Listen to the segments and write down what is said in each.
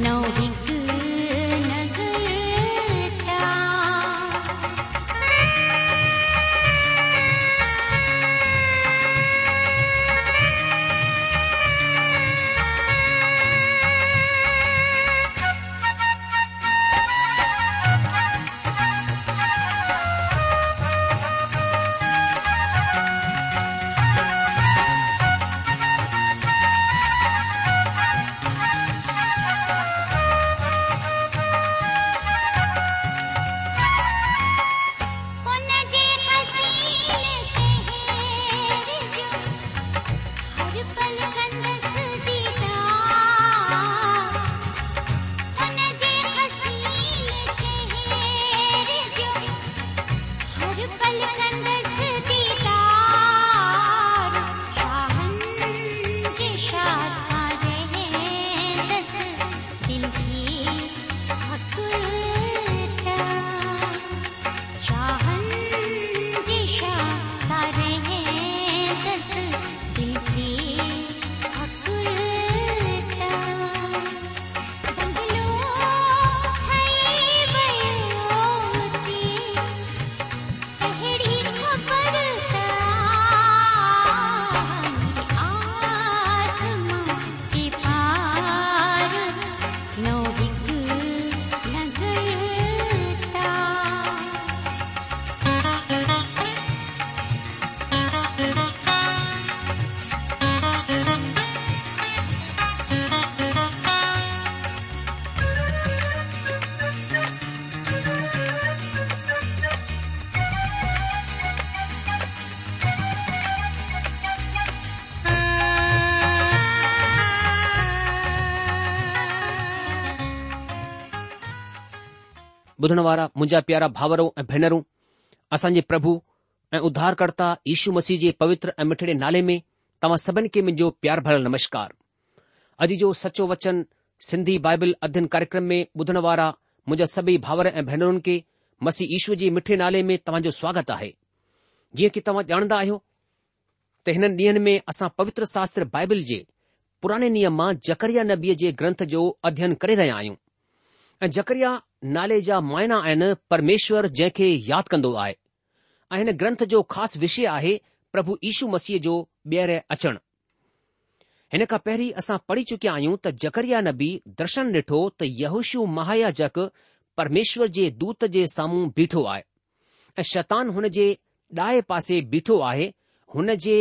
No. he ॿुधण वारा मुंहिंजा प्यारा भाउरो ऐं भेनरूं असांजे प्रभु ऐं उद्धारकर्ता ईशू मसीह जे पवित्र ऐं मिठड़े नाले में तव्हां सभिनी खे मुंहिंजो प्यार भरियलु नमस्कार अॼ जो सचो वचन सिंधी बाइबिल अध्यन कार्यक्रम में ॿुधण वारा मुंहिंजा सभई भाउर ऐं भेनरुनि खे मसी ईशू जे मिठड़े नाले में तव्हां स्वागत आहे जीअं की तव्हां ॼाणंदा आहियो त हिननि ॾींहनि में असां पवित्र शास्त्र बाइबिल जे पुराने नियम मां जकरिया नबीअ जे ग्रंथ जो अध्यन करे रहिया आहियूं ऐं जकरिया नाले जा मुआना आहिनि परमेश्वर जंहिंखे यादि कंदो आहे ऐं हिन ग्रंथ जो ख़ासि विषय आहे प्रभु यीशु मसीह जो ॿीहर अचणु हिन खां पहिरीं असां पढ़ी चुकिया आहियूं त जकरिया नबी दर्शन ॾिठो त यहूशू महायाजक परमेश्वर जे दूत जे साम्हूं बीठो आहे ऐं शैतान हुन जे ॾाहे पासे बीठो आहे हुन जे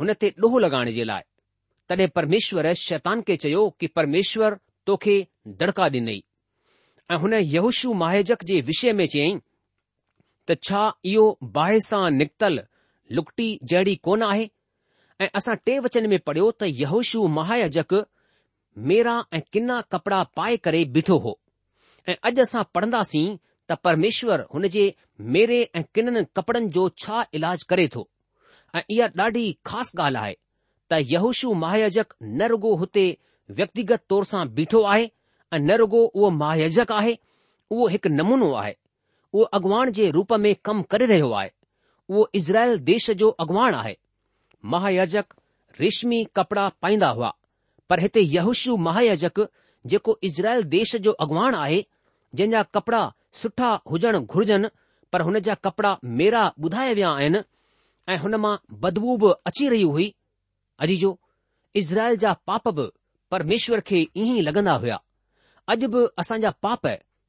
हुन ते ॾोहो लॻाइण जे लाइ तॾहिं परमेश्वर शैतान खे चयो कि परमेश्वर तोखे दड़का ॾिनई ऐं हुन यहोशु महाजक जे विषय में चयाईं त छा इहो बाहि सां निकतलु लुकटी जहिड़ी कोन आहे ऐ असां टे वचन में पढ़ियो त यहोशु महायाजक मेरा ऐं किन कपड़ा पाए करे बीठो हो ऐं अॼु असां पढ़न्दासीं त परमेश्वर हुन जे मेरे ऐं किनननि कपड़न जो छा इलाज करे थो ऐ इहा ॾाढी ख़ासि ॻाल्हि आहे त यहोशु महाजक न रुगो हुते व्यक्तिगत तौर सां बीठो आहे ऐं न रुगो उहो महायजक आहे उहो हिकु नमूनो आहे उहो अॻुवाण जे रूप में कमु करे रहियो आहे उहो इज़राइल देश जो अॻुवाण आहे महायजक रेशमी कपड़ा पाईंदा हुआ पर हिते यहुश्यू महायजक जेको इज़राइल देश जो अॻुवाणु आहे जंहिंजा कपड़ा सुठा हुजण घुर्जनि पर हुन जा कपड़ा मेरा ॿुधाया विया आहिनि ऐं हुन मां बदबू बि अची रही हुई अजी जो इज़राइल जा पाप बि परमेश्वर खे ईअं ई लॻंदा हुआ अॼु बि असांजा पाप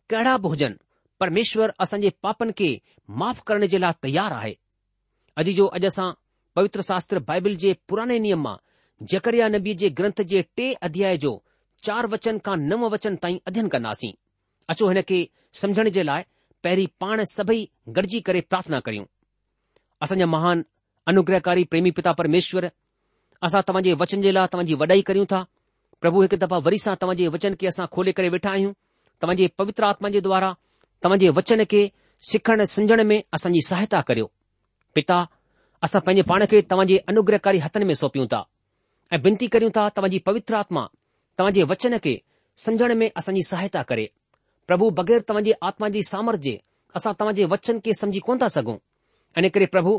कहिड़ा बि हुजनि परमेश्वर असांजे पापनि खे माफ़ करण जे लाइ तयारु आहे अॼु जो अॼु असां पवित्र शास्त्र बाइबिल जे पुराने नियम मां जकरिया नबी जे ग्रंथ जे टे अध्याय जो चार वचन खां नव वचन ताईं अध्ययन कंदासीं अचो हिन खे समझण जे लाइ पहिरीं पाण सभई गॾिजी करे प्रार्थना करियूं असांजा महान अनुग्रहकारी प्रेमी पिता परमेश्वर असां तव्हां जे वचन जे लाइ तव्हांजी वॾाई करियूं था પ્રભુ હે કતપા વરીસા તમજે વચન કે આસા ખોલે કરે બેઠા આય હું તમજે પવિત્ર આત્માજે દ્વારા તમજે વચન કે સખણ સંજણને મે આસંજી સહાયતા કર્યો પિતા આસા પણે પાણે કે તમજે અનુગ્રહકારી હતને સોપી ઉંતા એ બંતી કરી ઉંતા તમજી પવિત્ર આત્મા તમજે વચન કે સંજણને મે આસંજી સહાયતા કરે પ્રભુ બગર તમજે આત્માજી સામરજે આસા તમજે વચન કે સમજી કોંતા સગો અને કરી પ્રભુ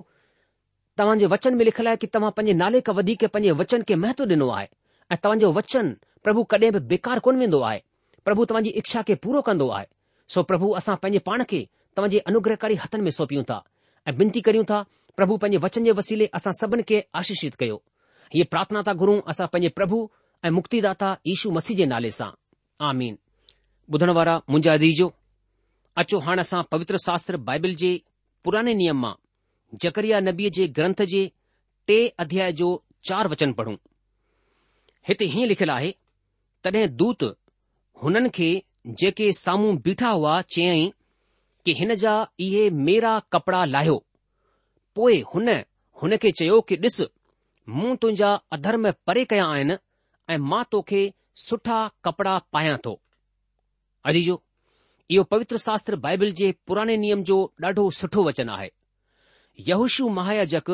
તમન જો વચન મે લખલા કે તમ પણે નાલે ક વધી કે પણે વચન કે મહત્વ દિનુ આય ऐं तव्हांजो वचन प्रभु कॾहिं बि बेकार कोन वेंदो आहे प्रभु तव्हांजी इच्छा खे पूरो कंदो आहे सो प्रभु असां पंहिंजे पाण खे तव्हांजे अनुग्रहकारी हथनि में सौंपियूं था ऐं विनती करियूं था प्रभु पंहिंजे वचन जे वसीले असां सभिनि खे आशीषित कयो हीअ प्रार्थना था गुरूं असां पंहिंजे प्रभु ऐं मुक्तिदाता यीशू मसीह जे नाले सां आमीन ॿुधण वारा मुंहिंजा रीजो अचो हाणे असां पवित्र शास्त्र बाइबिल जे पुराने नियम मां जकरिया नबीअ जे ग्रंथ जे टे अध्याय जो चार वचन पढ़ूं हिते हीअं लिखियलु आहे तॾहिं दूत हुननि खे जेके साम्हूं बीठा हुआ चयाईं कि हिन जा इहे मेरा कपड़ा लाहियो पोइ हुन हुन खे चयो कि ॾिस मूं तुंहिंजा अधर्म परे कया आहिनि ऐं मां तोखे सुठा कपड़ा पायां थो अजीजो इहो पवित्र शास्त्र बाइबिल जे पुराणे नियम जो ॾाढो सुठो वचन आहे यहुशु महायाजक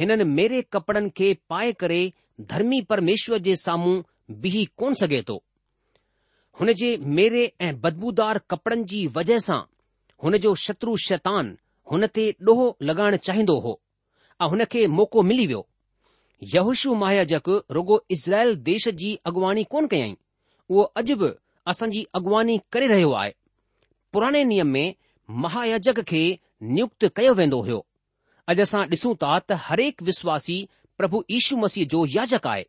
हिननि मेरे कपड़नि खे पाए करे धर्मी परमेश्वर जे साम्हूं बीह कोन सघे थो जे मेरे ऐं बदबूदार कपड़नि जी वज़ह सां हुन जो शत्रु शैतान हुन ते ॾोहो लॻाइण चाहींदो हो ऐं हुन खे मौक़ो मिली वियो यहुशु महायाजक रुगो इज़राइल देश जी अॻुवाणी कोन कयाई उहो अॼु बि असांजी अॻुवाणी करे रहियो आहे पुराणे नियम में महायाजक खे नियुक्त कयो वेंदो हो अॼु असां ॾिसूं था त हरेक विश्वासी પ્રભુ ઈસુ મસી જે જો યાજક આય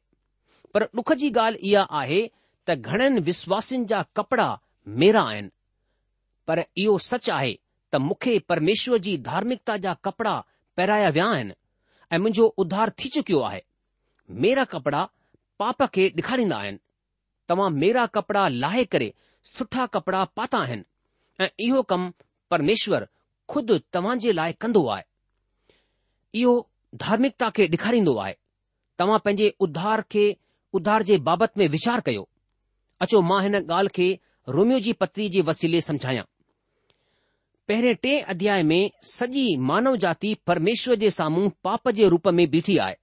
પર દુખજી ગાલ ઈયા આહે ત ઘણન વિશ્વાસન જા કપડા મેરા આયન પર ઈઓ સચ આહે ત મુખે પરમેશ્વરજી ધાર્મિકતા જા કપડા પરાયા વ્યા આયન એ મંજો ઉધાર થી ચુક્યો આહે મેરા કપડા પાપ કે દિખાડી ના આયન તમા મેરા કપડા લાય કરે સઠા કપડા પાતા હે એ ઈઓ કમ પરમેશ્વર ખુદ તમાજે લાયકંદો આય ઈઓ धार्मिकता खे डे॒खारींदो आहे तव्हां पंहिंजे उध्धार खे उधार जे बाबति में वीचार कयो अचो मां हिन ॻाल्हि खे रोमियो जी पत्री जे वसीले सम्झायां पहिरें टे अध्याय में सॼी मानव जाति परमेश्वर जे साम्हूं पाप जे रूप में बीठी आहे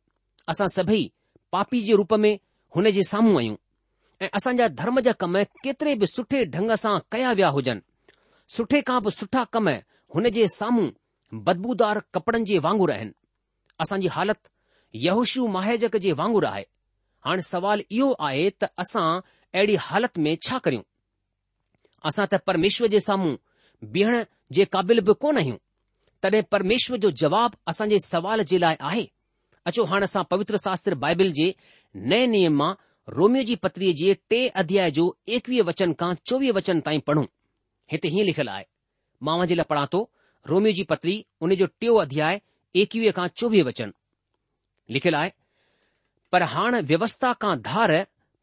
असां सभई पापी जे रूप में हुन जे साम्हूं आहियूं ऐं असांजा धर्म जा कम केतिरे बि सुठे ढंग सां कया विया हुजनि सुठे खां बि सुठा कम हुन जे साम्हूं बदबूदार कपड़नि जे वांगुरु आहिनि असांजी हालति यहूशू माहिजक जे वांगुरु आहे हाणे सवाल इहो आहे त असां अहिड़ी हालति में छा करियूं असां त परमेश्वर जे साम्हूं बीहण जे क़ाबिल बि कोन आहियूं तॾहिं परमेश्वर जो जवाबु असांजे सवाल जे लाइ आहे अचो हाणे असां पवित्र शास्त्र बाइबिल जे नए नियम मां रोमियो जी पत्रीअ जे टे अध्याय जो एकवीह वचन खां चोवीह वचन ताईं पढ़ूं हिते हीअं लिखियलु आहे मां जे लाइ पढ़ा थो रोमियो जी पत्री उन जो टियों अध्याय एकवीह खां चोवीह वचन लिखियलु आहे पर हाणे व्यवस्था खां धार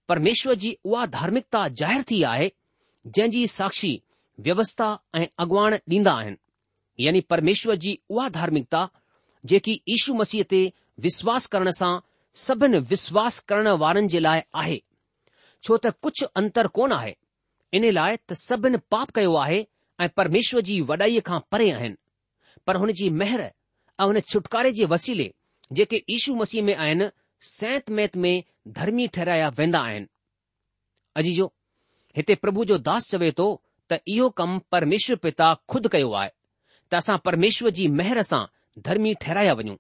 परमेश्वर जी उहा धार्मिकता ज़ाहिरु थी आहे जंहिंजी साक्षी व्यवस्था ऐं अॻुवाण ॾींदा आहिनि यानी परमेश्वर जी उहा धार्मिकता जेकी ईशू मसीह ते विश्वास करण सां सभिनि विश्वास करण वारनि जे लाइ आहे छो त कुझु अंतर कोन आहे इन लाइ त सभिनी पाप कयो आहे ऐं परमेश्वर जी वॾाईअ खां परे आहिनि पर हुन जी महर ऐं हुन छुटकारे जे वसीले जेके ईशू मसीह में आहिनि सैत मैत में धर्मी ठहिराया वेंदा आहिनि अजी जो हिते प्रभु जो दास चवे थो त इहो कमु परमेश्वर पिता खुद कयो आहे त असां परमेश्वर जी मेहर सां धर्मी ठहिराया वञूं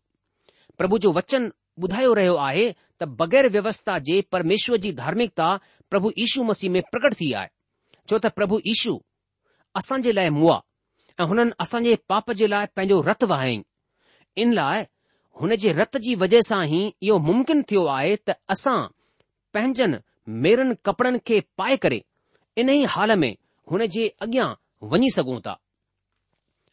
प्रभु जो वचन ॿुधायो रहियो आहे त बग़ैर व्यवस्था जे परमेश्वर जी धार्मिकता प्रभु इशू मसीह में प्रकट थी आहे छो त प्रभु ईशू असां जे लाइ मुआ ऐं हुननि असांजे पाप जे लाइ पंहिंजो रथ वहाईं इन लाइ हुन जे रत जी वजह सां ई इहो मुमकिन थियो आहे त असां पंहिंजनि मेरनि कपड़नि खे पाए करे इन ई हाल में हुन जे अॻियां वञी सघूं था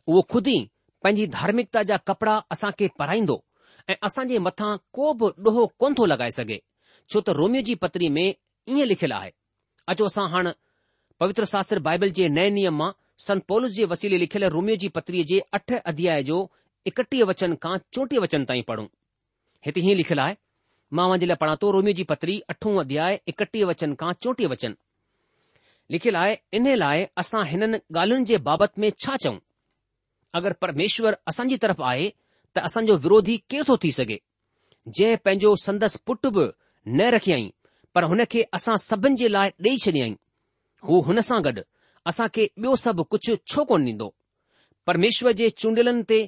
उहो खुदि ई पंहिंजी धार्मिकता जा कपड़ा असां खे पहिराईंदो ऐं असां जे मथां को बि ॾोहो कोन थो लॻाए सघे छो त रोमियो जी पत्री में ईअं लिखियलु आहे अचो असां हाणे पवित्र शास्त्र बाइबल जे नए नियम मां संत पोलिस जे वसीले लिखियलु रोमियो जी पत्रीअ जे अठ अध्याय जो एकटीह वचन खां चोटीह वचन ताईं पढ़ूं हिते हीअं लिखियलु आहे मां लाइ पढ़ा थो रोमी जी पतरी अठो अध्याय एकटीह वचन खां चोटीह वचन लिखियलु आहे इन लाइ असां हिननि ॻाल्हियुनि जे बाबति में छा चऊं अगरि परमेश्वर असांजी तरफ़ आहे त असांजो विरोधी केर थो थी सघे जंहिं पंहिंजो संदसि पुट बि न रखियई पर हुन खे असां सभिनि जे लाइ ॾेई छॾियईं हू हुन सां गॾु असांखे ॿियो सभु कुझु छो कोन ॾींदो परमेश्वर जे चूंडलनि ते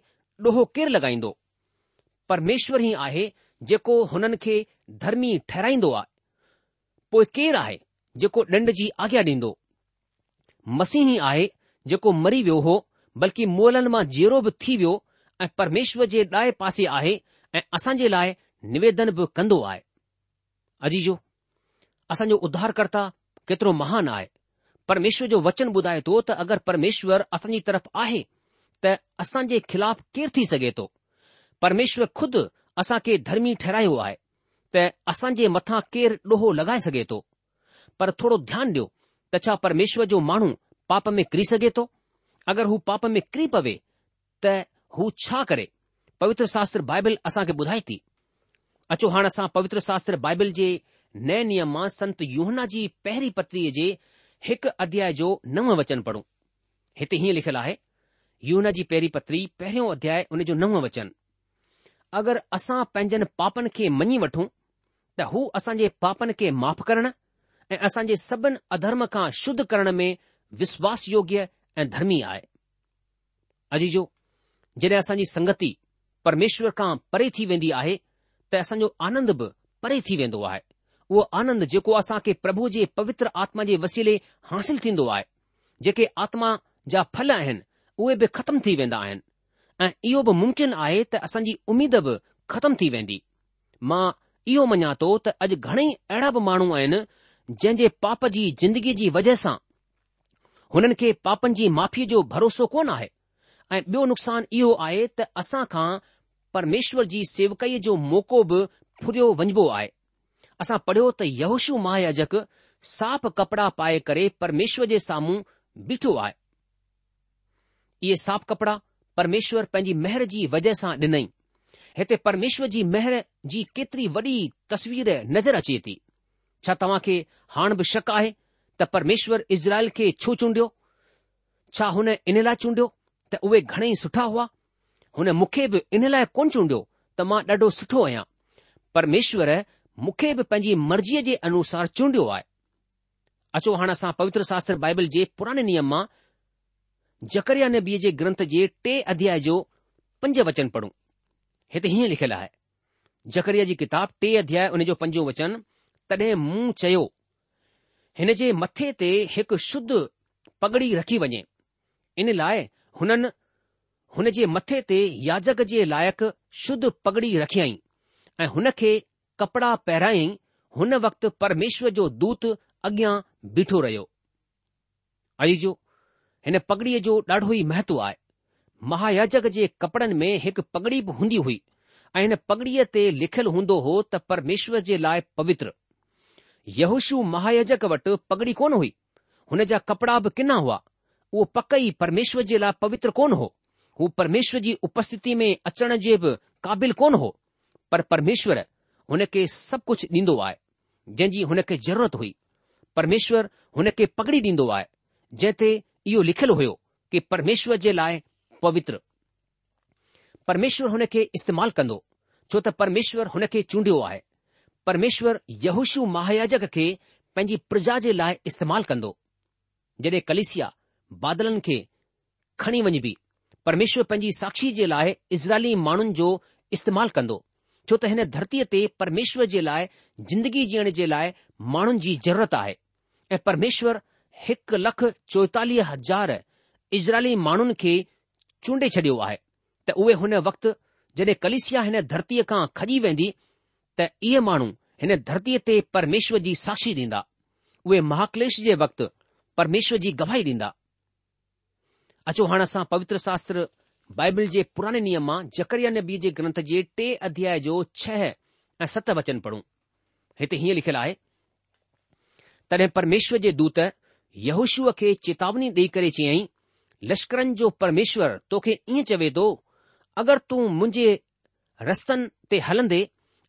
ॾोहो केरु लॻाईंदो परमेश्वर ई आहे जेको हुननि खे धर्मी ठहराईंदो आहे पोइ केरु आहे जेको ॾंड जी आज्ञा ॾींदो मसीह आहे जेको मरी वियो हो बल्कि मोलन मां जेरो बि थी वियो ऐं परमेश्वर जे ॾाहे पासे आहे ऐं असांजे लाइ निवेदन बि कंदो आहे अजीजो असांजो उधारकर्ता केतिरो महान आहे परमेश्वर जो वचन ॿुधाए थो त अगरि परमेश्वर असांजी तरफ़ आहे त असां जे ख़िलाफ़ केरु थी सघे थो परमेश्वर ख़ुदि असांखे धर्मी ठहिरायो आहे त असांजे मथां केरु ड॒हो लॻाए सघे थो पर थोरो ध्यानु ॾियो त छा परमेश्वर जो माण्हू पाप में किरी सघे थो अगरि हू पाप में किरी पवे त हू छा करे पवित्र शास्त्र बाइबल असांखे ॿुधाए थी अचो हाणे असां पवित्र शास्त्राइबिल जे नए नियम मां संत योहना जी पहिरी पत्रीअ जे हिकु अध्याय जो नव वचन पढ़ूं हिते हीअं लिखियलु आहे यून जी पहिरीं पत्री पहिरियों अध्याय उन जो नव वचन अगरि असां पंहिंजनि पापनि खे मञी वठूं त हू असांजे पापनि खे माफ़ करण ऐं असां जे सभिनी अधर्म खां शुद्ध करण में विश्वास योग्य ऐं धर्मी आहे अॼु जो जॾहिं असांजी संगति परमेश्वर खां परे थी वेंदी आहे त असांजो आनंद बि परे थी वेंदो आहे उहो आनंद जेको असां खे प्रभु जे पवित्र आत्मा जे वसीले हासिल थींदो आहे जेके आत्मा जा फल आहिनि उहे बि ख़तम थी वेंदा आहिनि ऐं इहो बि मुमकिन आहे त असांजी उमीद बि ख़तम थी वेंदी मां इहो मञा थो त अॼु घणेई अहिड़ा बि माण्हू आहिनि जंहिं जे पाप जी जिंदगी जी वजह सां हुननि खे पापनि जी माफ़ीअ जो भरोसो कोन आहे ऐं ॿियो नुक़सान इहो आहे त असां खां परमेश्वर जी सेवकाईअ जो मौक़ो बि फुरियो वञबो आहे असां पढ़ियो त यहोशू महायाजक साफ़ कपड़ा पाए करे परमेश्वर जे साम्हूं बीठो आहे इहे साफ़ कपड़ा परमेश्वर पंहिंजी महर जी वजह सां ॾिनई हिते परमेश्वर जी मेहर जी केतिरी वॾी तस्वीर नज़र अचे थी छा तव्हां खे हाणे बि शक आहे त परमेश्वर इज़राइल खे छो चूंडियो छा हुन इन लाइ चूंडियो त उहे घणेई सुठा हुआ हुन मूंखे बि इन लाइ कोन चूंडियो त मां ॾाढो सुठो आहियां परमेश्वर मूंखे बि पंहिंजी मर्ज़ीअ जे अनुसार चूंडियो आहे अचो हाणे असां पवित्र शास्त्र बाइबल जे पुराने नियम मां जकरिया नबीअ जे ग्रंथ जे टे अध्याय जो पंज वचन पढ़ूं हिते हीअं लिखियलु आहे जकरिया जी किताब टे अध्याय हुन जो पंजो वचन तॾहिं मूं चयो हिन जे मथे ते हिकु शुद्ध पगड़ी रखी वञे इन लाइ हुननि हुन जे मथे ते याजक जे लाइक़ु शुद्ध पगड़ी रखियई ऐं हुन खे कपड़ा पहिरायई हुन वक़्तु परमेश्वर जो दूत अॻियां बीठो रहियो जो हिन पगड़ीअ जो ॾाढो ई महत्व आहे महायाजक जे कपड़नि में हिकु पगड़ी बि हूंदी हुई ऐं हिन पगड़ीअ ते लिखियलु हूंदो हो त परमेश्वर जे लाइ पवित्र युशु महाायज वटि पगड़ी कोन हुई हुन जा कपड़ा बि किना हुआ उहो पक ई परमेश्वर जे लाइ पवित्र कोन हो हू परमेश्वर जी उपस्थिति में अचण जे बि क़ाबिल कोन हो पर परमेश्वर हुन खे सभु कुझु ॾींदो आहे जंहिंजी हुन खे ज़रूरत हुई परमेश्वर हुन खे पगड़ी ॾींदो आहे जंहिं ते इहो लिखियलु हुयो कि परमेश्वर जे लाइ पवित्र परमेश्वर हुन खे इस्तेमालु कंदो छो त परमेश्वर हुन खे चूंडियो आहे परमेश्वर यहुशु महायाजक खे पंहिंजी प्रजा जे लाइ इस्तेमालु कंदो जॾहिं कलिसिया बादलनि खे खणी वञबी परमेश्वर पंहिंजी साक्षी जे लाइ इज़राइली माण्हुनि जो इस्तेमालु कंदो छो त हिन धरतीअ ते परमेश्वर जे लाइ जिंदगी जीअण जे लाइ माण्हुनि जी ज़रूरत आहे ऐं परमेश्वर हिकु लख चोएतालीह हज़ार इज़राइली माण्हुनि खे चूंडे छडि॒यो आहे त उहे हुन वक़्त जॾहिं कलिसिया हिन धरतीअ खां खजी वेंदी त इहे माण्हू हिन धरतीअ ते परमेश्वर जी साक्षी ॾींदा उहे महाकलेश जे वक़्तु परमेश्वर जी गवाही ॾींदा अचो हाणे असां पवित्र शास्त्र बाइबिल जे पुराने नियम मां नबी जे ग्रंथ जे टे अध्याय जो छह ऐं सत वचन पढ़ूं हिते हीअं लिखियलु आहे तॾहिं परमेश्वर जे दूत युशुअ खे चेतवनी ॾेई करे चयईं लश्करनि जो परमेश्वर तोखे ईअं चवे थो अगरि तूं मुंहिंजे रस्तनि ते हलंदे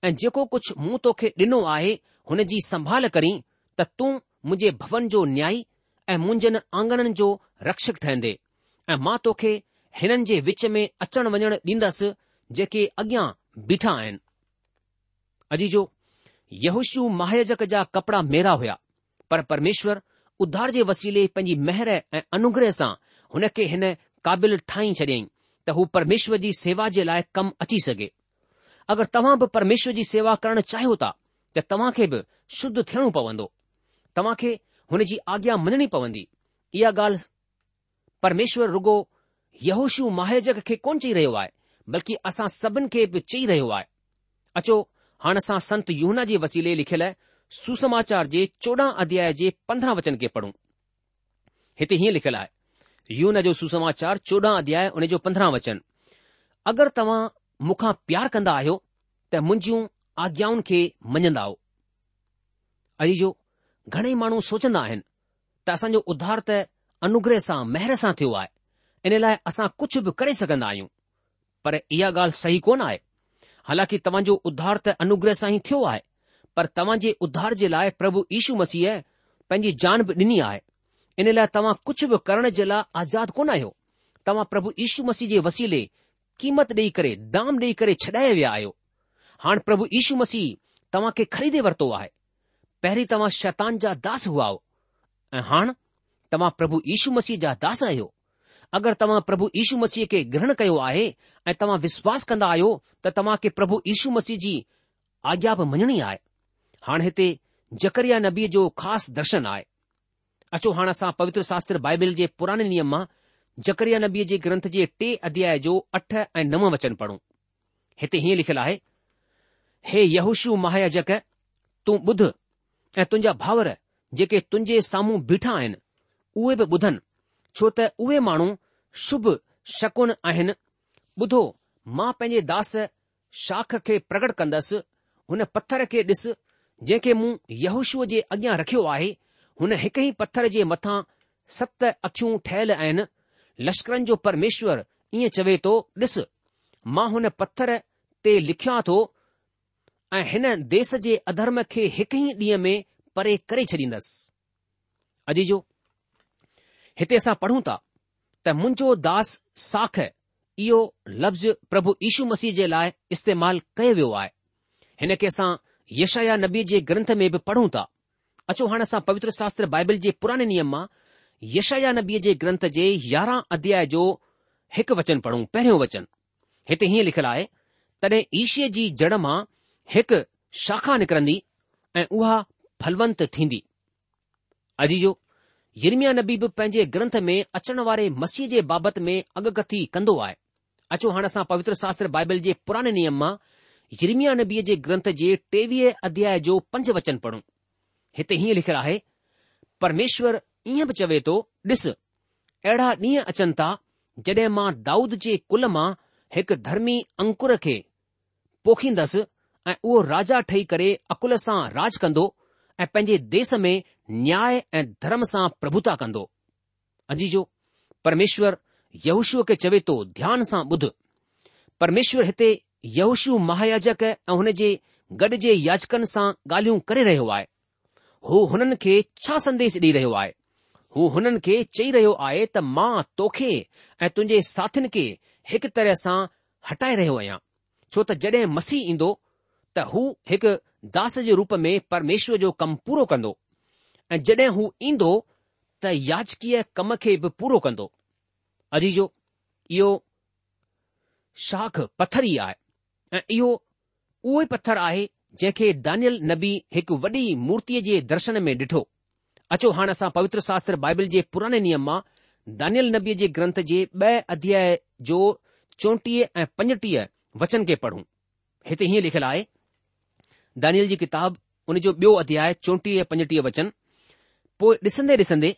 ऐं जेको कुझु मूं तोखे ॾिनो आहे हुन जी संभाल करी त तूं मुंहिंजे भवन जो न्याई ऐं मुंहिंजनि आंगणनि जो रक्षक ठहंदे ऐ मां तोखे हिननि जे विच में अचण वञण ॾींदुसि जेके अॻियां बीठा आहिनि अजीजो जो यहुशु मायाजक जा कपड़ा मेरा हुया पर परमेश्वर उधार जे वसीले पंहिंजी महिर ऐं अनुग्रह सां हुन खे हिन क़ाबिल ठाही छॾियईं त हू परमेश्वर जी सेवा जे लाइ कमु अची सघे अगरि तव्हां बि परमेश्वर जी सेवा करणु चाहियो था त तव्हां खे बि शुद्ध थियणो पवंदो तव्हां खे हुन जी आज्ञा मञणी पवंदी इहा ॻाल्हि परमेश्वर रुगो यहोशु माहिरज खे कोन चई रहियो आहे बल्कि असां सभिनि खे बि चई रहियो आहे अचो हाणे असां संत यूना जे वसीले लिखियलु सुसमाचार जे चोॾहं अध्याय जे पंद्रहं वचन खे पढ़ूं हिते हीअं लिखियलु आहे यून जो सुसमाचार चोॾहं अध्याय उन जो पंद्रहं वचन अगरि तव्हां मूंखां प्यार कंदा आहियो त मुंहिंजियूं आज्ञाउनि खे मञंदा आहियो अॼु जो घणेई माण्हू सोचंदा आहिनि त असांजो उधार त अनुग्रह सां महिर सां थियो आहे इन लाइ असां कुझु बि करे सघंदा आहियूं पर इहा ॻाल्हि सही कोन आहे हालांकि तव्हांजो उधार त अनुग्रह सां ई थियो आहे पर तव्हां जे उधार जे लाइ प्रभु यीशू मसीह पंहिंजी जान बि ॾिनी आहे इन लाइ तव्हां कुझु बि करण जे लाइ आज़ादु कोन आहियो तव्हां प्रभु यीशू मसीह जे वसीले क़ीमत ॾेई करे दाम ॾेई करे छॾाए विया आहियो हाणे प्रभु यीशू मसीह तव्हां खे ख़रीदे वरितो आहे पहिरीं तव्हां शैतान जा दास हुआ आहियो ऐं हाणे तव्हां प्रभु यीशू मसीह जा दास आहियो अगरि तव्हां प्रभु यीशू मसीह खे ग्रहण कयो आहे ऐं तव्हां विश्वास कंदा आहियो त तव्हां खे प्रभु यीशू मसीह जी आज्ञा बि मञणी आहे हाणे हिते जकरिया नबीअ जो ख़ासि दर्शन आहे अचो हाणे असां पवित्र शास्त्र बाइबिल जे पुराने नियम मां जकरिया नबीअ जे ग्रंथ जे टे अध्याय जो अठ ऐं नव वचन पढ़ूं हिते हीअं लिखियलु आहे हे युशियु महायजक तूं ॿुध ऐं तुंहिंजा भाउर जेके तुंहिंजे साम्हूं बीठा आहिनि उहे बि ॿुधनि छो त उहे माण्हू शुभ शकुन आहिनि ॿुधो मां पंहिंजे दास शाख खे प्रगट कंदसि हुन पत्थर खे ॾिस जंहिंखे मूं यहूशूअ जे अॻियां रखियो आहे हुन हिकु ई पत्थर जे मथां सत अखियूं ठहियलु आहिनि लश्करनि जो परमेश्वर ईअं चवे थो ॾिस मां हुन पत्थर ते लिखियां थो ऐं हिन देस जे अधर्म खे हिकु ई ॾींहं में परे करे छॾींदसि अजी जो हिते असां पढ़ूं था त मुंहिंजो दास साख इहो लफ़्ज़ प्रभु यीशू मसीह जे लाइ इस्तेमालु कयो वियो आहे हिन खे असां यशाया नबी जे ग्रंथ में बि पढ़ूं था अचो हाणे असां पवित्र बाइबल जे पुराणे नियम मां यशाया नबीअ जे ग्रंथ जे यारहं अध्याय जो हिकु वचन पढ़ूं पहिरियों वचन हिते हीअं लिखियलु आहे तॾहिं ईशीअ जी जड़ मां हिकु शाखा निकरंदी ऐं उहा फलवंत थींदी अजी जो यरमिया नबी बि पंहिंजे ग्रंथ में अचण वारे मसीह जे बाबति में अॻकथी कंदो आहे अचो हाणे असां पवित्र शास्त्र बाइबल जे पुराणे नियम मां यिरमिया नबीअ जे ग्रंथ जे टेवीह अध्याय जो पंज वचन पढ़ूं हिते हीअं लिखियलु आहे परमेश्वर ईअं बि चवे थो ॾिस अहिड़ा ॾींहं अचनि था जड॒हिं मां दाऊद जे कुल मां हिकु धर्मी अंकुर खे पोखींदसि ऐं उहो राजा ठही करे अकुल सां राज कंदो ऐं पंहिंजे देस में न्याय ऐं धर्म सां प्रभुता कंदो अजी जो परमेश्वर यूशुअ खे चवे थो ध्यान सां ॿुध परमेश्वर हिते यहूशू महायाजक ऐं हुन जे गॾ जे याचकनि सां ॻाल्हियूं करे रहियो आहे हू हुननि खे छा संदेश ॾेई रहियो आहे हू हुननि खे चई रहियो आहे त मां तोखे ऐं तुंहिंजे साथियुनि खे हिकु तरह सां हटाए रहियो आहियां छो त जड॒हिं मसीह ईंदो त हू हिकु दास जे रूप में परमेश्वर जो कमु पूरो कंदो ऐं जड॒हिं हू ईंदो त याचकीअ कम खे बि पूरो कंदो अजीजो इहो शाख पथर ई आहे ऐं इहो उहो ई पत्थर आहे जंहिंखे दानियल नबी हिकु वॾी मूर्तीअ जे दर्शन में ॾिठो अचो हाणे असां पवित्र शास्त्र बाइबल जे पुराने नियम मां दानियल नबीअ जे ग्रंथ जे ॿ अध्याय जो चोटीह ऐं पंजटीह वचन खे पढ़ूं हिते हीअं लिखियलु आहे दानियल जी किताब उन जो ॿियो अध्याय चोटीह ऐं पंजटीह वचन पोइ ॾिसंदे ॾिसंदे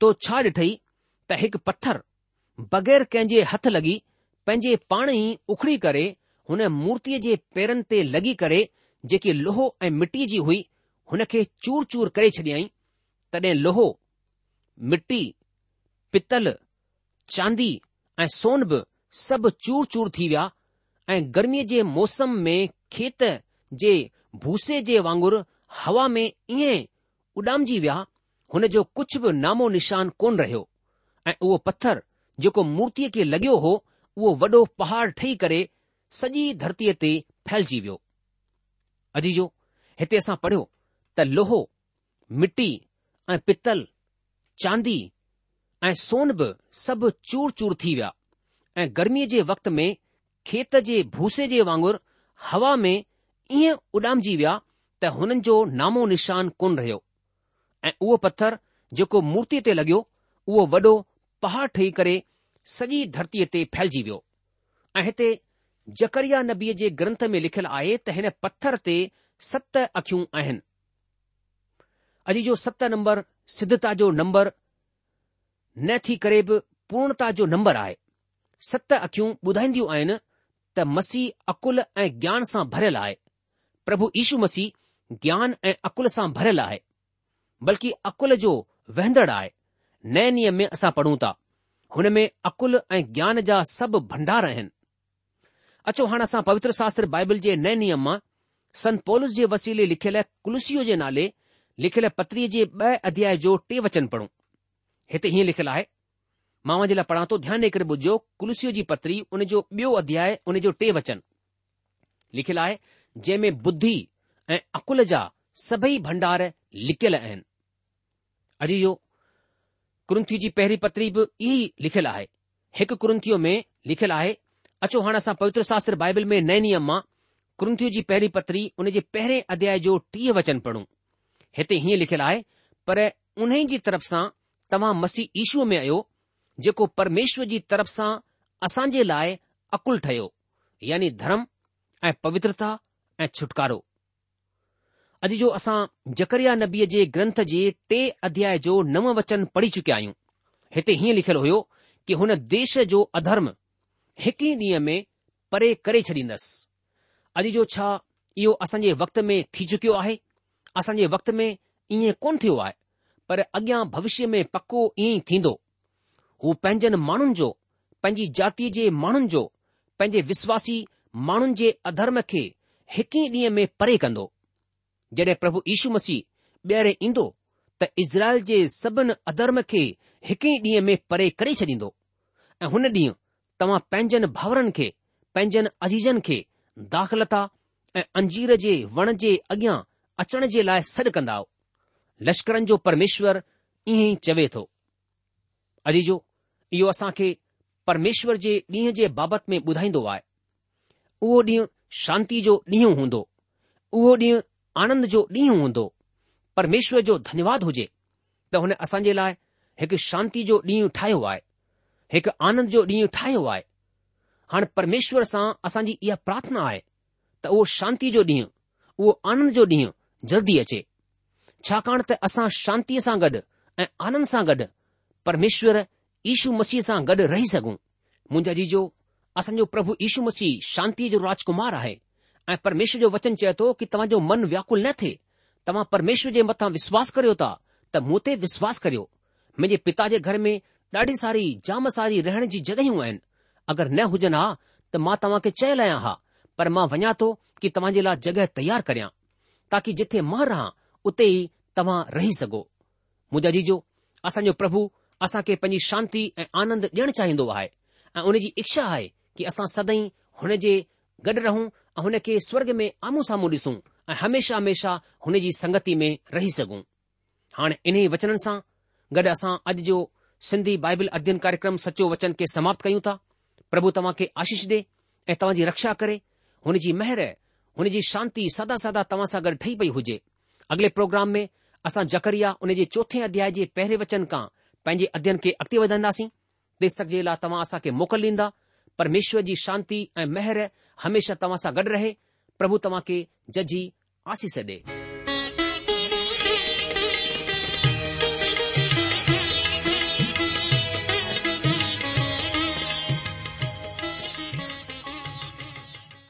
तो छा ॾिठई त हिकु पत्थर बग़ैर कंहिंजे हथ लॻी पंहिंजे पाण ई उखड़ी करे हुन मूर्तीअ जे पेरनि ते लॻी करे जेकी लोहो ऐं मिटी जी हुई हुन खे चूर चूर करे छॾियई तॾहिं लोहो मिटी पितल चांदी ऐं सोन बि सभु चूर चूर थी विया ऐं गर्मीअ जे मौसम में खेत जे भूसे जे वांगुरु हवा में ईअं उॾामजी विया हुन जो कुझु बि नामो निशान कोन रहियो ऐं उहो पत्थर जेको मूर्तीअ खे लॻियो हो उहो वॾो पहाड़ ठही करे सॼी धरतीअ ते फैलिजी वियो अजीजो हिते असां पढ़ियो त लोहो मिटी ऐं पितल चांदी ऐं सोन बि सभु चूर चूर थी विया ऐं गर्मीअ जे वक़्त में खेत जे भूसे जे वांगुर हवा में ईअं उॾामजी विया त हुननि जो नामो निशान कोन रहियो ऐं उहो पत्थर जेको मूर्तीअ ते लॻियो उहो वॾो पहाड़ ठही करे सॼी धरतीअ ते फैलिजी वियो ऐं हिते जकरिया नबीअ जे ग्रंथ में लिखियलु आहे त हिन पत्थर ते सत अखियूं आहिनि अॼु जो सत नंबर सिद्धता जो नंबर न थी करे बि पूर्णता जो नंबर आहे सत अखियूं ॿुधाईंदियूं आहिनि त मसीह अकुल ऐं ज्ञान सां भरियलु आहे प्रभु ईशू मसीह ज्ञान ऐं अकुल सां भरियलु आहे बल्कि अकुल जो वहंदड़ु आहे नए नियम में असां पढ़ूं था हुन में अकुल ऐं ज्ञान जा सभु भंडार आहिनि अचो हाणे असां पवित्र शास्त्र बाइबल जे नऐ नियम मां संत पोलिस जे वसीले लिखियल कुलसीअ जे नाले लिखियल पत्रीअ जे ॿ अध्याय जो टे वचन पढ़ूं हिते हीअं लिखियलु आहे मां जे लाइ पढ़ा थो ध्यानु ॾेई करे ॿुधियो कुल्सीअ जी पत्री उनजो ॿियो अध्याय उनजो टे वचन लिखियलु आहे जंहिं में ऐं अकुल जा सभई भंडार लिखियल आहिनि अॼ जो क्रंथीअ जी पहिरीं पत्री बि इहा लिखियल आहे हिकु क्रुंथीअ में लिखियलु आहे अचो हाणे असां पवित्र शास्त्र बाइबल में नए नियम मां कृंथियू जी पहिरीं पत्री उन जे पहिरें अध्याय जो टीह वचन पढ़ूं हिते हीअं लिखियलु आहे पर उन जी तरफ़ सां तव्हां मसीह ईशूअ में आयो जेको परमेश्वर जी तरफ़ सां असां जे लाइ अकुल ठहियो यानी धर्म ऐं पवित्रता ऐं छुटकारो अॼु जो असां जकरिया नबीअ जे ग्रंथ जे टे अध्याय जो नव वचन पढ़ी चुकिया आहियूं हिते हीअं लिखियलु हुयो कि हुन देश जो अधर्म हिकु ई ॾींहं में परे करे छॾींदसि अॼु जो छा इहो असांजे वक़्त में थी चुकियो आहे असांजे वक़्त में ईअं कोन थियो आहे पर अॻियां भविष्य में पको ईअं ई थींदो हू पंहिंजनि माण्हुनि जो पंहिंजी जातीअ जे माण्हुनि जो पंहिंजे विश्वासी माण्हुनि जे अधर्म खे हिकु ई ॾींहं में परे कंदो जॾहिं प्रभु यीशू मसीह ॿीहर ईंदो त इज़राइल जे सभिनि अधर्म खे हिकु ई ॾींहं में परे करे छॾींदो ऐं हुन ॾींहुं तव्हां पंहिंजनि भाउरनि खे पंहिंजनि अजीजनि खे दाख़िलता ऐं अंजीर जे वण जे अॻियां अचण जे लाइ सॾु कंदा लश्करनि जो परमेश्वर ईअं ई चवे थो अजीजो इहो असां खे परमेश्वर जे ॾींहं जे बाबति में ॿुधाईंदो आहे उहो ॾींहुं शांती जो ॾींहुं हूंदो उहो ॾींहुं आनंद जो ॾींहुं हूंदो परमेश्वर जो धन्यवाद हुजे त हुन असांजे लाइ हिकु शांती जो ॾींहुं ठाहियो आहे हिकु आनंद जो ॾींहुं ठाहियो आहे हाणे परमेश्वर सां असांजी इहा प्रार्थना आहे त उहो शांती जो ॾींहुं उहो आनंद जो ॾींहुं जल्दी अचे छाकाणि त असां शांतीअ सां गॾु ऐं आनंद सां गॾु परमेश्वर ईशू मसीह सां गॾु रही सघूं मुंहिंजा जीजो असांजो प्रभु ईशू मसीह शांतीअ जो राजकुमार आहे ऐं परमेश्वर जो वचन चए थो कि तव्हांजो मन व्याकुल न थिए तव्हां परमेश्वर जे मथां विश्वास करियो था त मूं ते विश्वास करियो मुंहिंजे पिता जे घर में ॾाढी सारी जाम सारी रहण जी जॻहियूं आहिनि अगरि न हुजनि हा त मां खे चयल आहियां हा पर मां वञा थो कि तव्हां जे लाइ जॻहि तयारु करियां ताक़ी जिथे मां रहां उते ई तव्हां रही सघो मुंहिंजा जीजो असांजो प्रभु असां खे पंहिंजी शांती ऐं आनंद ॾियणु चाहींदो आहे ऐं उन जी इच्छा आहे कि असां सदाई हुन जे गॾु रहूं ऐं हुन खे स्वर्ग में आम्हूं साम्हूं ॾिसूं ऐं हमेशा हमेशा हुन जी संगति में रही सघूं हाणे इन्हीअ वचननि सां गॾु असां अॼु जो سندي بائبل અધ્યયન કાર્યક્રમ સચો વચન કે સમાપ્ત કયો તા પ્રભુ તમાકે આશીષ દે એ તવાજી રક્ષા કરે હુનેજી મહેર હુનેજી શાંતિ સદા સદા તવાસા ગઢઈ ભઈ હોજે અગલે પ્રોગ્રામ મે અસા જકરિયા ઉનેજી ચોથે અધ્યાયજી પહેરે વચન કા પેજે અધ્યયન કે અક્તિ વદનાસી દેસ્તકજી લા તવાસા કે મુકલ인다 પરમેશ્વરજી શાંતિ એ મહેર હંમેશા તવાસા ગઢ રહે પ્રભુ તમાકે જજી આશીષ દે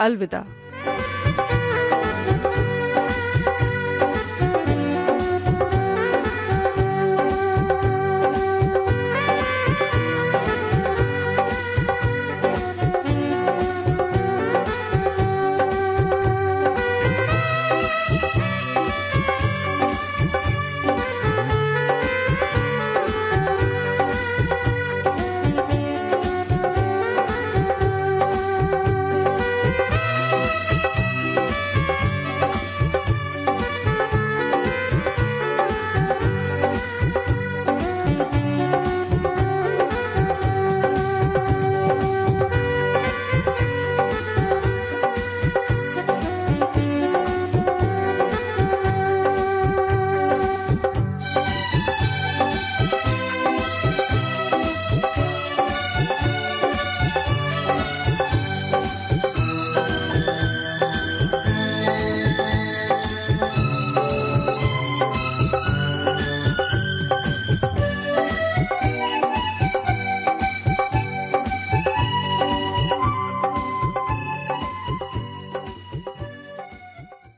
अलविदा